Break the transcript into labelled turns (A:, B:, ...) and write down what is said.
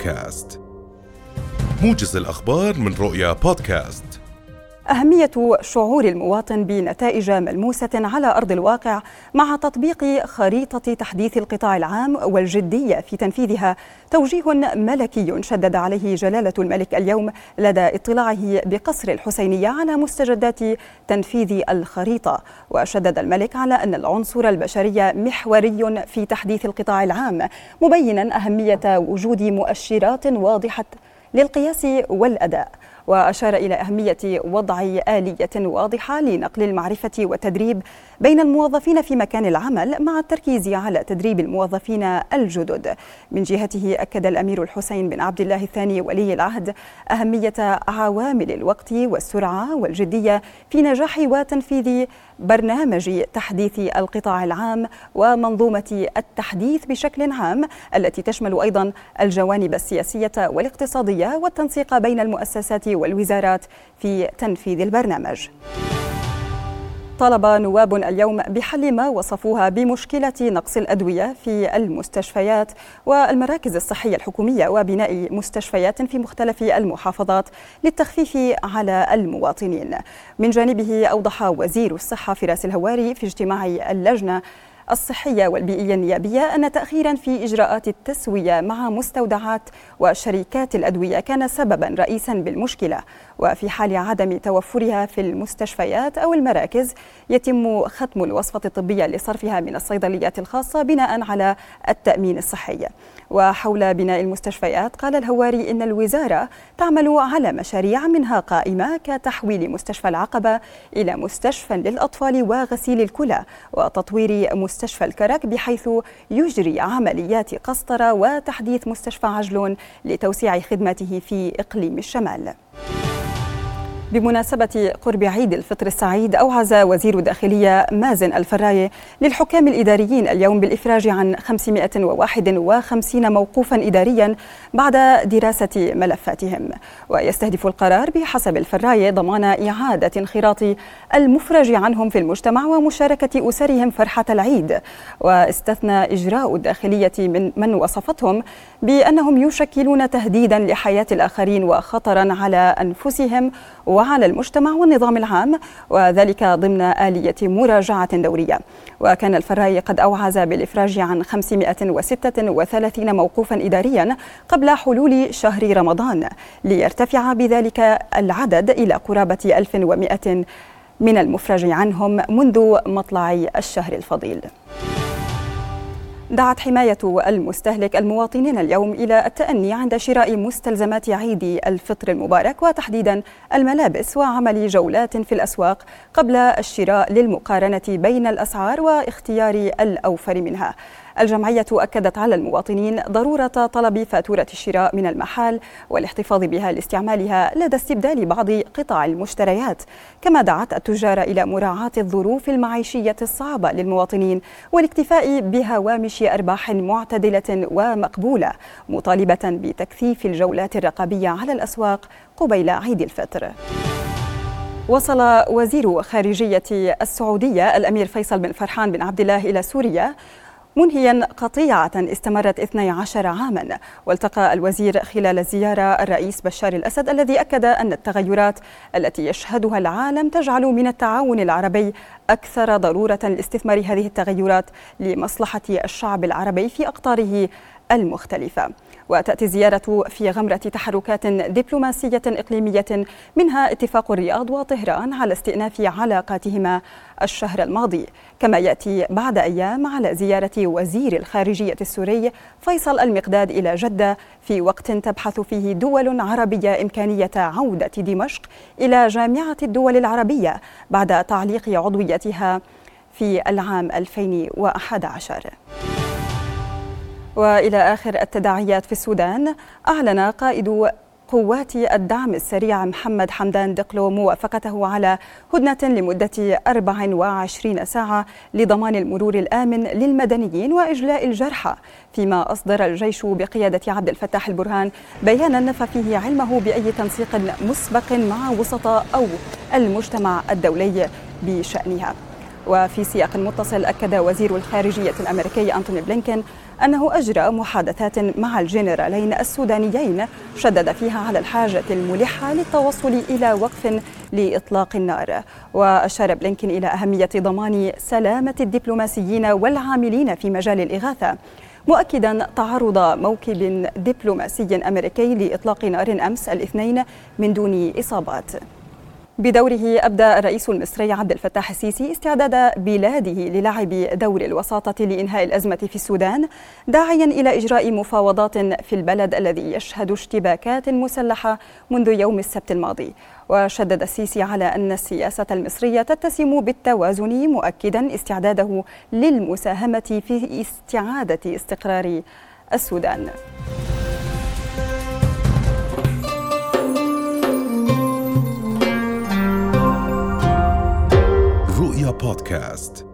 A: بودكاست. موجز الأخبار من رؤيا بودكاست.
B: أهمية شعور المواطن بنتائج ملموسة على أرض الواقع مع تطبيق خريطة تحديث القطاع العام والجدية في تنفيذها توجيه ملكي شدد عليه جلالة الملك اليوم لدى اطلاعه بقصر الحسينية على مستجدات تنفيذ الخريطة. وشدد الملك على أن العنصر البشري محوري في تحديث القطاع العام مبينا أهمية وجود مؤشرات واضحة للقياس والأداء. وأشار إلى أهمية وضع آلية واضحة لنقل المعرفة والتدريب بين الموظفين في مكان العمل مع التركيز على تدريب الموظفين الجدد. من جهته أكد الأمير الحسين بن عبد الله الثاني ولي العهد أهمية عوامل الوقت والسرعة والجدية في نجاح وتنفيذ برنامج تحديث القطاع العام ومنظومة التحديث بشكل عام التي تشمل أيضا الجوانب السياسية والاقتصادية والتنسيق بين المؤسسات والوزارات في تنفيذ البرنامج. طالب نواب اليوم بحل ما وصفوها بمشكلة نقص الأدوية في المستشفيات والمراكز الصحية الحكومية وبناء مستشفيات في مختلف المحافظات للتخفيف على المواطنين من جانبه أوضح وزير الصحة فراس الهواري في اجتماع اللجنة الصحية والبيئية النيابية أن تأخيرا في إجراءات التسوية مع مستودعات وشركات الأدوية كان سببا رئيسا بالمشكلة. وفي حال عدم توفرها في المستشفيات أو المراكز يتم ختم الوصفة الطبية لصرفها من الصيدليات الخاصة بناء على التأمين الصحي. وحول بناء المستشفيات قال الهواري إن الوزارة تعمل على مشاريع منها قائمة كتحويل مستشفى العقبة إلى مستشفى للأطفال وغسيل الكلى وتطوير مستشفى الكرك بحيث يجري عمليات قسطرة وتحديث مستشفى عجلون لتوسيع خدمته في إقليم الشمال. بمناسبة قرب عيد الفطر السعيد أوعز وزير الداخلية مازن الفراي للحكام الإداريين اليوم بالإفراج عن 551 موقوفا إداريا بعد دراسة ملفاتهم. ويستهدف القرار بحسب الفراي ضمان إعادة انخراط المفرج عنهم في المجتمع ومشاركة أسرهم فرحة العيد. واستثنى إجراء الداخلية من من وصفتهم بأنهم يشكلون تهديدا لحياة الآخرين وخطرا على أنفسهم وعلى المجتمع والنظام العام وذلك ضمن آلية مراجعة دورية. وكان الفراي قد أوعز بالإفراج عن 536 موقوفا إداريا قبل حلول شهر رمضان ليرتفع بذلك العدد إلى قرابة 1100 من المفرج عنهم منذ مطلع الشهر الفضيل. دعت حماية المستهلك المواطنين اليوم إلى التأني عند شراء مستلزمات عيد الفطر المبارك وتحديدا الملابس وعمل جولات في الأسواق قبل الشراء للمقارنة بين الأسعار واختيار الأوفر منها. الجمعية أكدت على المواطنين ضرورة طلب فاتورة الشراء من المحال والاحتفاظ بها لاستعمالها لدى استبدال بعض قطع المشتريات. كما دعت التجار إلى مراعاة الظروف المعيشية الصعبة للمواطنين والاكتفاء بهوامش أرباح معتدلة ومقبولة مطالبة بتكثيف الجولات الرقابية على الأسواق قبيل عيد الفطر. وصل وزير خارجية السعودية الأمير فيصل بن فرحان بن عبد الله إلى سوريا منهيا قطيعة استمرت 12 عاما والتقى الوزير خلال الزيارة الرئيس بشار الأسد الذي أكد أن التغيرات التي يشهدها العالم تجعل من التعاون العربي أكثر ضرورة لاستثمار هذه التغيرات لمصلحة الشعب العربي في أقطاره المختلفة. وتأتي الزيارة في غمرة تحركات دبلوماسية إقليمية منها اتفاق الرياض وطهران على استئناف علاقاتهما الشهر الماضي. كما يأتي بعد أيام على زيارة وزير الخارجية السوري فيصل المقداد إلى جدة في وقت تبحث فيه دول عربية إمكانية عودة دمشق إلى جامعة الدول العربية بعد تعليق عضويتها في العام 2011 وإلى آخر التداعيات في السودان أعلن قائد قوات الدعم السريع محمد حمدان دقلو موافقته على هدنة لمدة 24 ساعة لضمان المرور الآمن للمدنيين وإجلاء الجرحى فيما أصدر الجيش بقيادة عبد الفتاح البرهان بيانا نفى فيه علمه بأي تنسيق مسبق مع وسطاء أو المجتمع الدولي بشأنها. وفي سياق متصل أكد وزير الخارجية الأمريكي أنتوني بلينكين أنه أجرى محادثات مع الجنرالين السودانيين شدد فيها على الحاجة الملحة للتوصل إلى وقف لإطلاق النار. وأشار بلينكين إلى أهمية ضمان سلامة الدبلوماسيين والعاملين في مجال الإغاثة مؤكدا تعرض موكب دبلوماسي أمريكي لإطلاق نار أمس الاثنين من دون إصابات. بدوره أبدى الرئيس المصري عبد الفتاح السيسي استعداد بلاده للعب دور الوساطة لإنهاء الأزمة في السودان داعيا إلى إجراء مفاوضات في البلد الذي يشهد اشتباكات مسلحة منذ يوم السبت الماضي. وشدد السيسي على أن السياسة المصرية تتسم بالتوازن مؤكدا استعداده للمساهمة في استعادة استقرار السودان.
A: رؤيا بودكاست